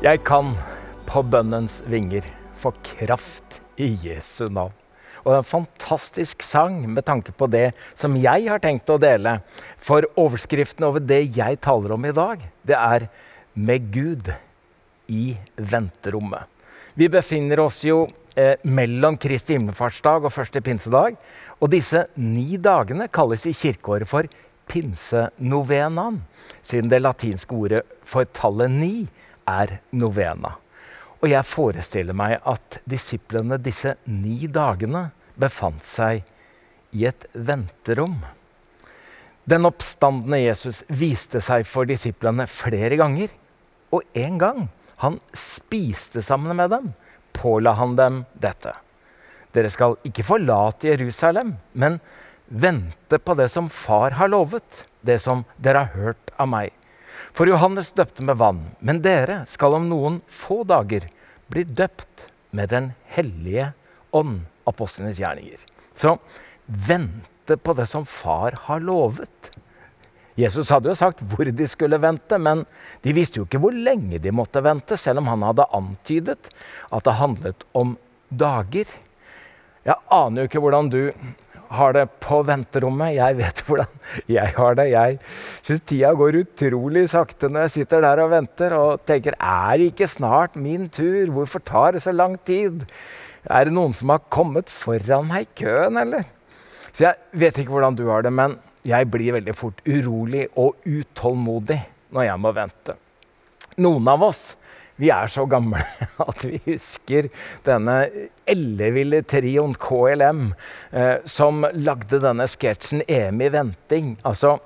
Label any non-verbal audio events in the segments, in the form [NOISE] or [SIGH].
Jeg kan på bønnens vinger få kraft i Jesu navn. Og det er en fantastisk sang med tanke på det som jeg har tenkt å dele. For overskriften over det jeg taler om i dag, det er 'Med Gud i venterommet'. Vi befinner oss jo eh, mellom Kristi himmelfartsdag og første pinsedag. Og disse ni dagene kalles i kirkeåret for pinsenovenaen, siden det latinske ordet for tallet ni er novena. Og jeg forestiller meg at disiplene disse ni dagene befant seg i et venterom. Den oppstandende Jesus viste seg for disiplene flere ganger. Og en gang han spiste sammen med dem, påla han dem dette. Dere skal ikke forlate Jerusalem, men vente på det som Far har lovet, det som dere har hørt av meg. For Johannes døpte med vann, men dere skal om noen få dager bli døpt med Den hellige ånd, apostlenes gjerninger. Så vente på det som Far har lovet. Jesus hadde jo sagt hvor de skulle vente, men de visste jo ikke hvor lenge de måtte vente, selv om han hadde antydet at det handlet om dager. Jeg aner jo ikke hvordan du har det på venterommet. Jeg vet [LAUGHS] hvordan jeg har det. Jeg syns tida går utrolig sakte når jeg sitter der og venter og tenker er det ikke snart min tur? Hvorfor tar det så lang tid? Er det noen som har kommet foran meg i køen, eller? Så jeg vet ikke hvordan du har det, men jeg blir veldig fort urolig og utålmodig når jeg må vente. Noen av oss vi er så gamle [LAUGHS] at vi husker denne elleville trioen KLM eh, som lagde denne sketsjen 'EM i venting'. Altså,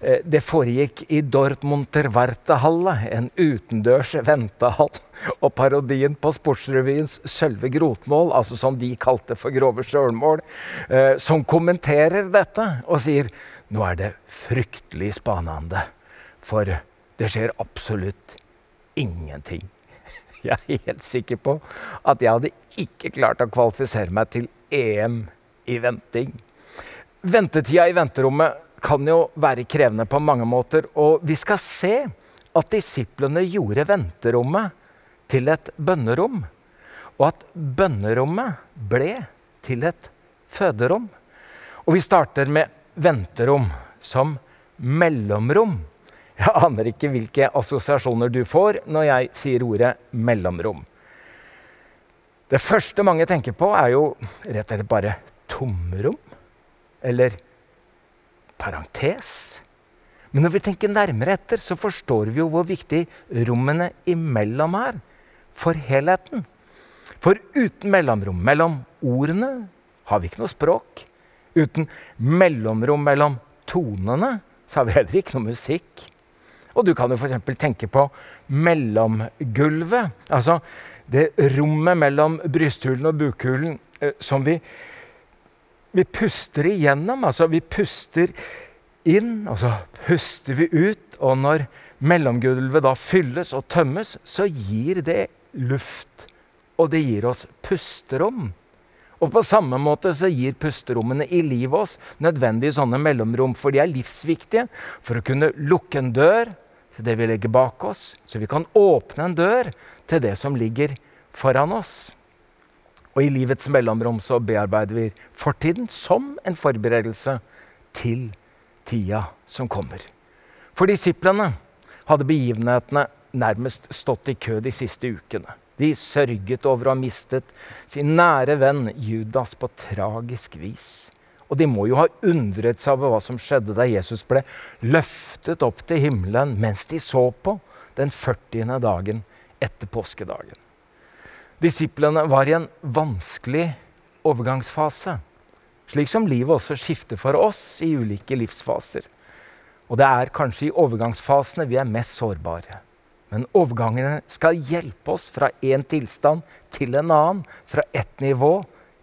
eh, det foregikk i Dortmunter Wertehalle, en utendørs ventehall. Og parodien på Sportsrevyens Sølve Grotmål, altså som de kalte for grove sjølmål, eh, som kommenterer dette og sier nå er det fryktelig spanende, for det skjer absolutt ingenting. [LAUGHS] Jeg er helt sikker på at jeg hadde ikke klart å kvalifisere meg til EM i venting. Ventetida i venterommet kan jo være krevende på mange måter, og vi skal se at disiplene gjorde venterommet til et bønnerom, og at bønnerommet ble til et føderom. Og vi starter med venterom som mellomrom. Jeg aner ikke hvilke assosiasjoner du får når jeg sier ordet mellomrom. Det første mange tenker på, er jo rett og slett bare tomrom. Eller parentes. Men når vi tenker nærmere etter, så forstår vi jo hvor viktig rommene imellom er for helheten. For uten mellomrom mellom ordene har vi ikke noe språk. Uten mellomrom mellom tonene så har vi heller ikke noe musikk. Og du kan jo f.eks. tenke på mellomgulvet. Altså det rommet mellom brysthulen og bukhulen eh, som vi, vi puster igjennom. Altså vi puster inn, og så puster vi ut. Og når mellomgulvet da fylles og tømmes, så gir det luft. Og det gir oss pusterom. Og på samme måte så gir pusterommene i livet oss nødvendige sånne mellomrom, for de er livsviktige for å kunne lukke en dør til det vi legger bak oss, så vi kan åpne en dør til det som ligger foran oss. Og i livets mellomrom så bearbeider vi fortiden som en forberedelse til tida som kommer. For disiplene hadde begivenhetene nærmest stått i kø de siste ukene. De sørget over å ha mistet sin nære venn Judas på tragisk vis. Og de må jo ha undret seg over hva som skjedde da Jesus ble løftet opp til himmelen mens de så på den 40. dagen etter påskedagen. Disiplene var i en vanskelig overgangsfase, slik som livet også skifter for oss i ulike livsfaser. Og det er kanskje i overgangsfasene vi er mest sårbare. Men overgangene skal hjelpe oss fra én tilstand til en annen, fra ett nivå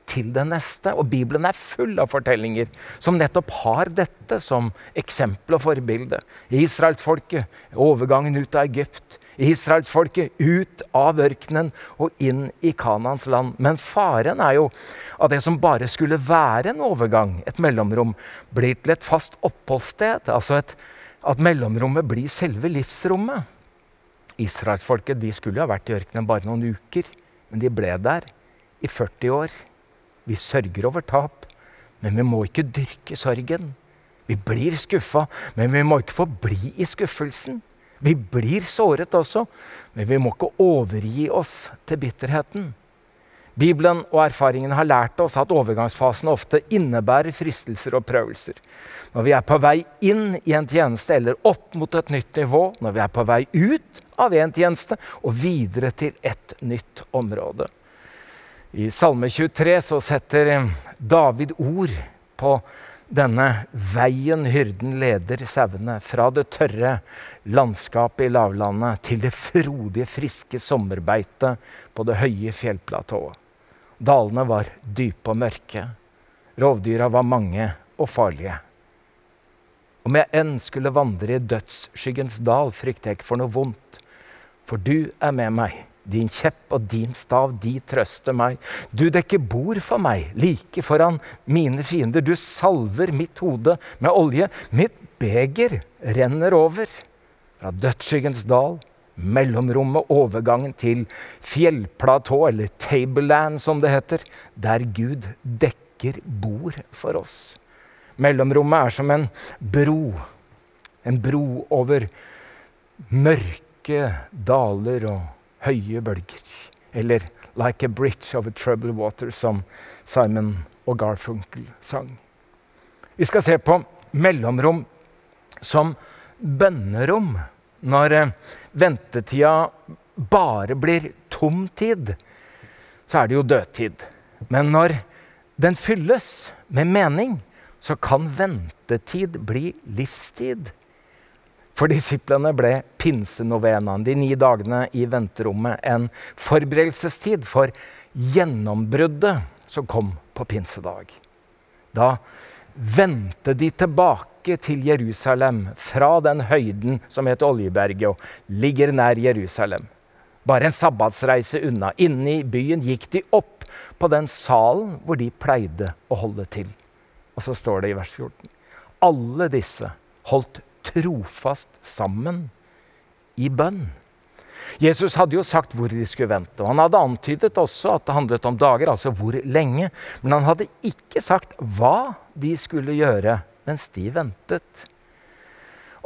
til det neste. Og Bibelen er full av fortellinger som nettopp har dette som eksempel og forbilde. Israelsfolket, overgangen ut av Egypt. Israelsfolket ut av ørkenen og inn i Kanans land. Men faren er jo at det som bare skulle være en overgang, et mellomrom, blir til et fast oppholdssted. Altså et, at mellomrommet blir selve livsrommet. Israelsfolket skulle jo ha vært i ørkenen bare noen uker, men de ble der i 40 år. Vi sørger over tap, men vi må ikke dyrke sorgen. Vi blir skuffa, men vi må ikke få bli i skuffelsen. Vi blir såret også, men vi må ikke overgi oss til bitterheten. Bibelen og erfaringen har lært oss at overgangsfasen ofte innebærer fristelser og prøvelser. Når vi er på vei inn i en tjeneste eller opp mot et nytt nivå, når vi er på vei ut av en tjeneste og videre til et nytt område. I Salme 23 så setter David ord på denne veien hyrden leder sauene fra det tørre landskapet i lavlandet til det frodige, friske sommerbeitet på det høye fjellplatået. Dalene var dype og mørke. Rovdyra var mange og farlige. Om jeg enn skulle vandre i dødsskyggens dal, frykter jeg ikke for noe vondt. For du er med meg. Din kjepp og din stav, de trøster meg. Du dekker bord for meg, like foran mine fiender. Du salver mitt hode med olje. Mitt beger renner over. Fra dødsskyggens dal mellomrommet, overgangen til fjellplatå, eller tableland som det heter, der Gud dekker bord for oss. Mellomrommet er som en bro. En bro over mørke daler og høye bølger. Eller 'Like a bridge over troubled water', som Simon og Garfunkel sang. Vi skal se på mellomrom som bønnerom når eh, ventetida bare blir tom tid, så er det jo dødtid. Men når den fylles med mening, så kan ventetid bli livstid. For disiplene ble pinsenovenaen, de ni dagene i venterommet, en forberedelsestid for gjennombruddet som kom på pinsedag. Da vendte de tilbake til Jerusalem fra den høyden som het Oljeberget og ligger nær Jerusalem. Bare en sabbatsreise unna. Inne i byen gikk de opp på den salen hvor de pleide å holde til. Og så står det i vers 14. Alle disse holdt trofast sammen i bønn. Jesus hadde jo sagt hvor de skulle vente. og Han hadde antydet også at det handlet om dager, altså hvor lenge. Men han hadde ikke sagt hva de skulle gjøre mens de ventet.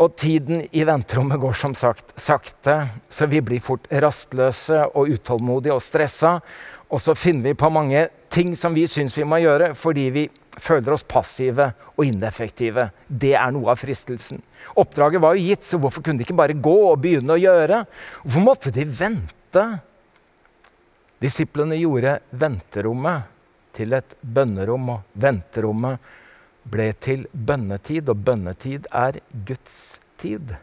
Og tiden i venterommet går som sagt sakte, så vi blir fort rastløse og utålmodige og stressa. Og så finner vi på mange ting som vi syns vi må gjøre fordi vi føler oss passive og ineffektive. Det er noe av fristelsen. Oppdraget var jo gitt, så hvorfor kunne de ikke bare gå og begynne å gjøre? Hvorfor måtte de vente? Disiplene gjorde venterommet til et bønnerom, og venterommet ble til bønnetid, og bønnetid er Guds tid.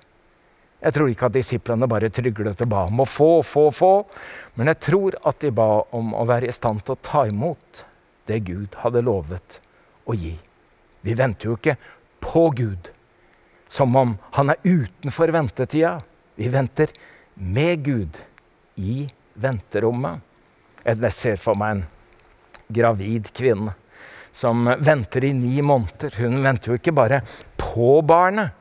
Jeg tror ikke at disiplene bare tryglet og ba om å få, få, få. Men jeg tror at de ba om å være i stand til å ta imot det Gud hadde lovet å gi. Vi venter jo ikke på Gud som om han er utenfor ventetida. Vi venter med Gud i venterommet. Jeg ser for meg en gravid kvinne som venter i ni måneder. Hun venter jo ikke bare på barnet,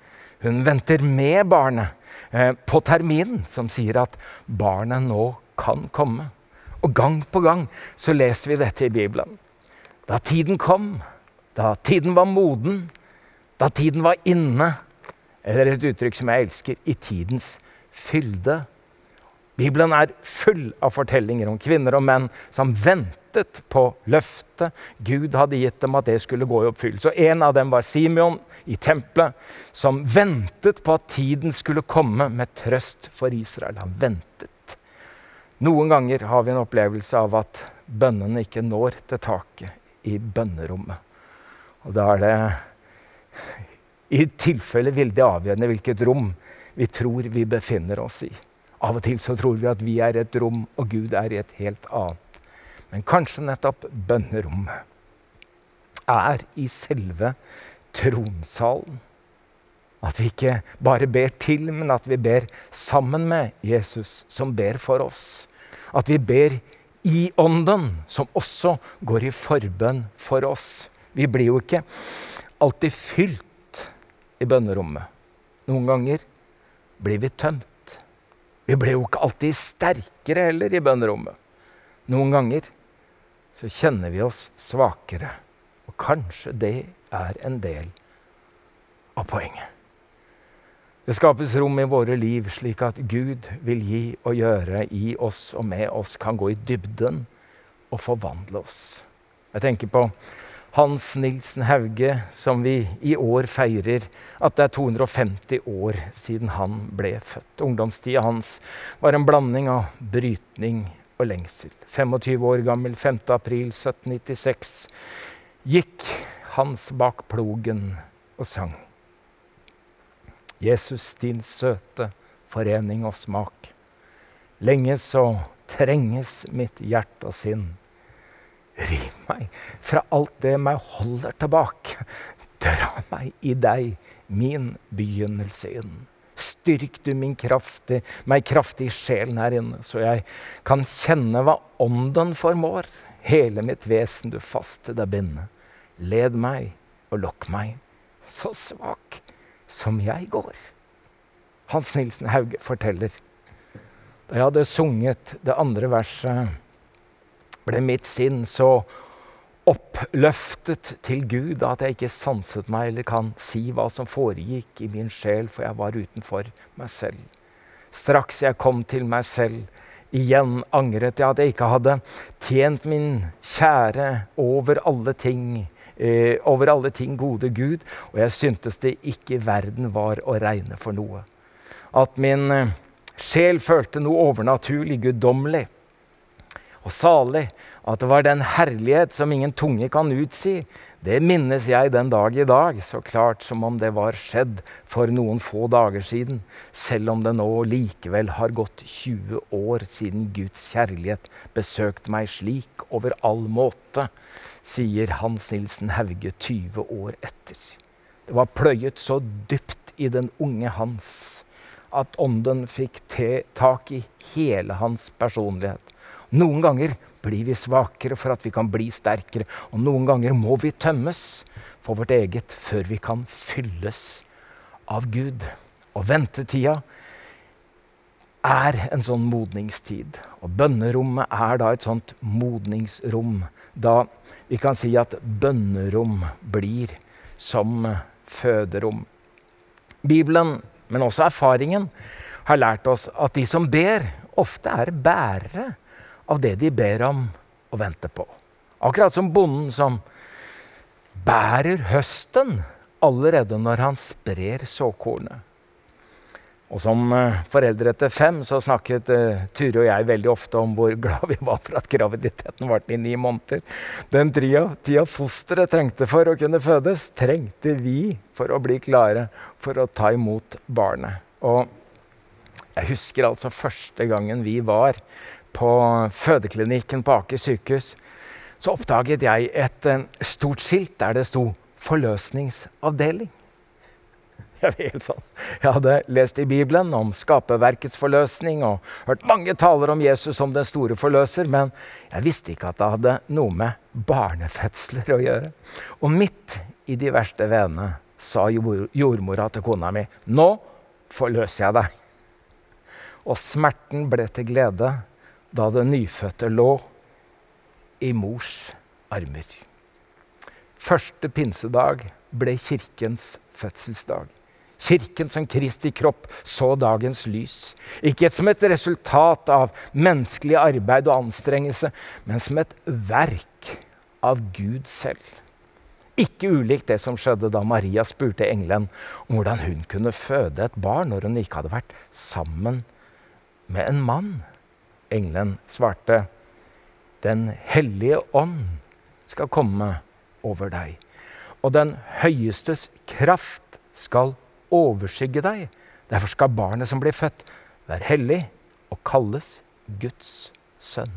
hun venter med barnet. Eh, på terminen, som sier at barnet nå kan komme. Og gang på gang så leser vi dette i Bibelen. Da tiden kom, da tiden var moden, da tiden var inne. Eller et uttrykk som jeg elsker i tidens fylde. Bibelen er full av fortellinger om kvinner og menn som ventet på løftet Gud hadde gitt dem at det skulle gå i oppfyllelse. Og En av dem var Simeon i tempelet, som ventet på at tiden skulle komme med trøst for Israel. Han ventet. Noen ganger har vi en opplevelse av at bønnene ikke når til taket i bønnerommet. Og da er det i tilfelle veldig avgjørende hvilket rom vi tror vi befinner oss i. Av og til så tror vi at vi er et rom, og Gud er i et helt annet. Men kanskje nettopp bønnerommet er i selve tronsalen. At vi ikke bare ber til, men at vi ber sammen med Jesus, som ber for oss. At vi ber i Ånden, som også går i forbønn for oss. Vi blir jo ikke alltid fylt i bønnerommet. Noen ganger blir vi tømt. Vi ble jo ikke alltid sterkere heller i bønnerommet. Noen ganger så kjenner vi oss svakere. Og kanskje det er en del av poenget. Det skapes rom i våre liv slik at Gud vil gi og gjøre i oss og med oss, kan gå i dybden og forvandle oss. Jeg tenker på Hans Nilsen Hauge, som vi i år feirer at det er 250 år siden han ble født. Ungdomstida hans var en blanding av brytning og lengsel. 25 år gammel, 5. april 1796, gikk Hans bak plogen og sang. Jesus, din søte forening og smak. Lenge så trenges mitt hjerte og sinn. Riv meg fra alt det meg holder tilbake. Dra meg i deg, min begynnelse inn. Styrk du min kraftig, meg kraftig i sjelen her inne, så jeg kan kjenne hva ånden formår. Hele mitt vesen du fast til deg binde. Led meg og lokk meg, så svak som jeg går. Hans Nilsen Hauge forteller. Da jeg hadde sunget det andre verset, ble mitt sinn så oppløftet til Gud at jeg ikke sanset meg eller kan si hva som foregikk i min sjel, for jeg var utenfor meg selv. Straks jeg kom til meg selv, igjen angret jeg at jeg ikke hadde tjent min kjære over alle ting, eh, over alle ting gode Gud, og jeg syntes det ikke verden var å regne for noe. At min eh, sjel følte noe overnaturlig guddommelig og salig, at det var den herlighet som ingen tunge kan utsi, det minnes jeg den dag i dag, så klart som om det var skjedd for noen få dager siden, selv om det nå likevel har gått 20 år siden Guds kjærlighet besøkte meg slik over all måte, sier Hans Nilsen Hauge 20 år etter. Det var pløyet så dypt i den unge Hans at ånden fikk tak i hele hans personlighet noen ganger blir vi svakere for at vi kan bli sterkere. Og noen ganger må vi tømmes for vårt eget før vi kan fylles av Gud. Og ventetida er en sånn modningstid. Og bønnerommet er da et sånt modningsrom. Da vi kan si at bønnerom blir som føderom. Bibelen, men også erfaringen, har lært oss at de som ber, ofte er bærere av det de ber om og venter på. Akkurat som bonden som bærer høsten allerede når han sprer såkornet. Og som uh, foreldre etter fem så snakket uh, Ture og jeg veldig ofte om hvor [LAUGHS] glad vi var for at graviditeten varte i ni måneder. Den tida, tida fosteret trengte for å kunne fødes, trengte vi for å bli klare for å ta imot barnet. Og jeg husker altså første gangen vi var på fødeklinikken på Aker sykehus, så oppdaget jeg et uh, stort skilt der det sto 'forløsningsavdeling'. [LAUGHS] Jeg, sånn. jeg hadde lest i Bibelen om skaperverkets forløsning og hørt mange taler om Jesus som den store forløser, men jeg visste ikke at det hadde noe med barnefødsler å gjøre. Og midt i de verste venene sa jordmora til kona mi 'Nå forløser jeg deg'. Og smerten ble til glede da den nyfødte lå i mors armer. Første pinsedag ble kirkens fødselsdag. Kirken som Kristi kropp så dagens lys. Ikke som et resultat av menneskelig arbeid og anstrengelse, men som et verk av Gud selv. Ikke ulikt det som skjedde da Maria spurte engelen om hvordan hun kunne føde et barn når hun ikke hadde vært sammen med en mann. Engelen svarte, Den hellige ånd skal komme over deg, og den høyestes kraft skal overskygge deg. Derfor skal barnet som blir født, være hellig og kalles Guds sønn.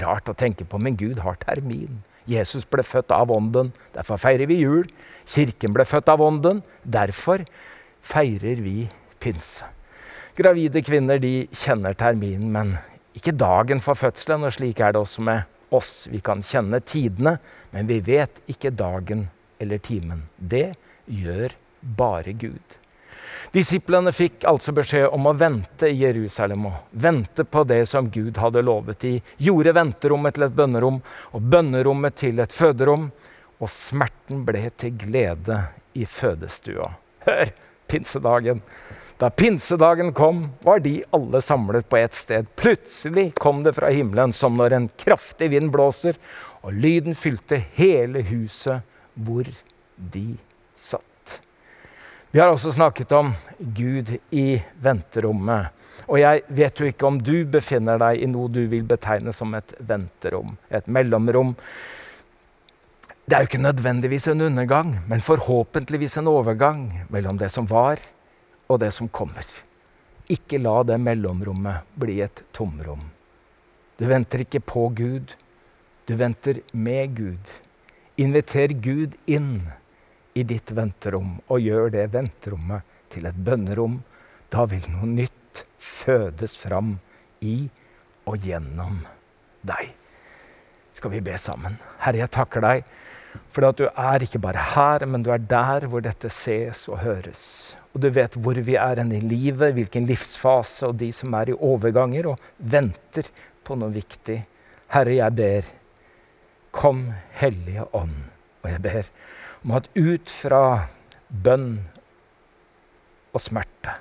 Rart å tenke på, men Gud har termin. Jesus ble født av Ånden, derfor feirer vi jul. Kirken ble født av Ånden, derfor feirer vi pinse. Gravide kvinner de kjenner terminen, men ikke dagen for fødselen. Og slik er det også med oss. Vi kan kjenne tidene, men vi vet ikke dagen eller timen. Det gjør bare Gud. Disiplene fikk altså beskjed om å vente i Jerusalem og vente på det som Gud hadde lovet. De gjorde venterommet til et bønnerom og bønnerommet til et føderom. Og smerten ble til glede i fødestua. Hør pinsedagen! Da pinsedagen kom, var de alle samlet på ett sted. Plutselig kom det fra himmelen som når en kraftig vind blåser, og lyden fylte hele huset hvor de satt. Vi har også snakket om Gud i venterommet. Og jeg vet jo ikke om du befinner deg i noe du vil betegne som et venterom, et mellomrom. Det er jo ikke nødvendigvis en undergang, men forhåpentligvis en overgang mellom det som var, og det som kommer. Ikke la det mellomrommet bli et tomrom. Du venter ikke på Gud, du venter med Gud. Inviter Gud inn i ditt venterom, og gjør det venterommet til et bønnerom. Da vil noe nytt fødes fram i og gjennom deg. Skal vi be sammen? Herre, jeg takker deg for at du er ikke bare her, men du er der hvor dette ses og høres. Og du vet hvor vi er i livet, hvilken livsfase, og de som er i overganger og venter på noe viktig. Herre, jeg ber, kom Hellige Ånd. Og jeg ber om at ut fra bønn og smerte,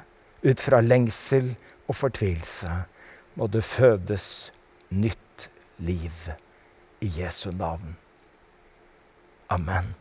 ut fra lengsel og fortvilelse, må det fødes nytt liv i Jesu navn. Amen.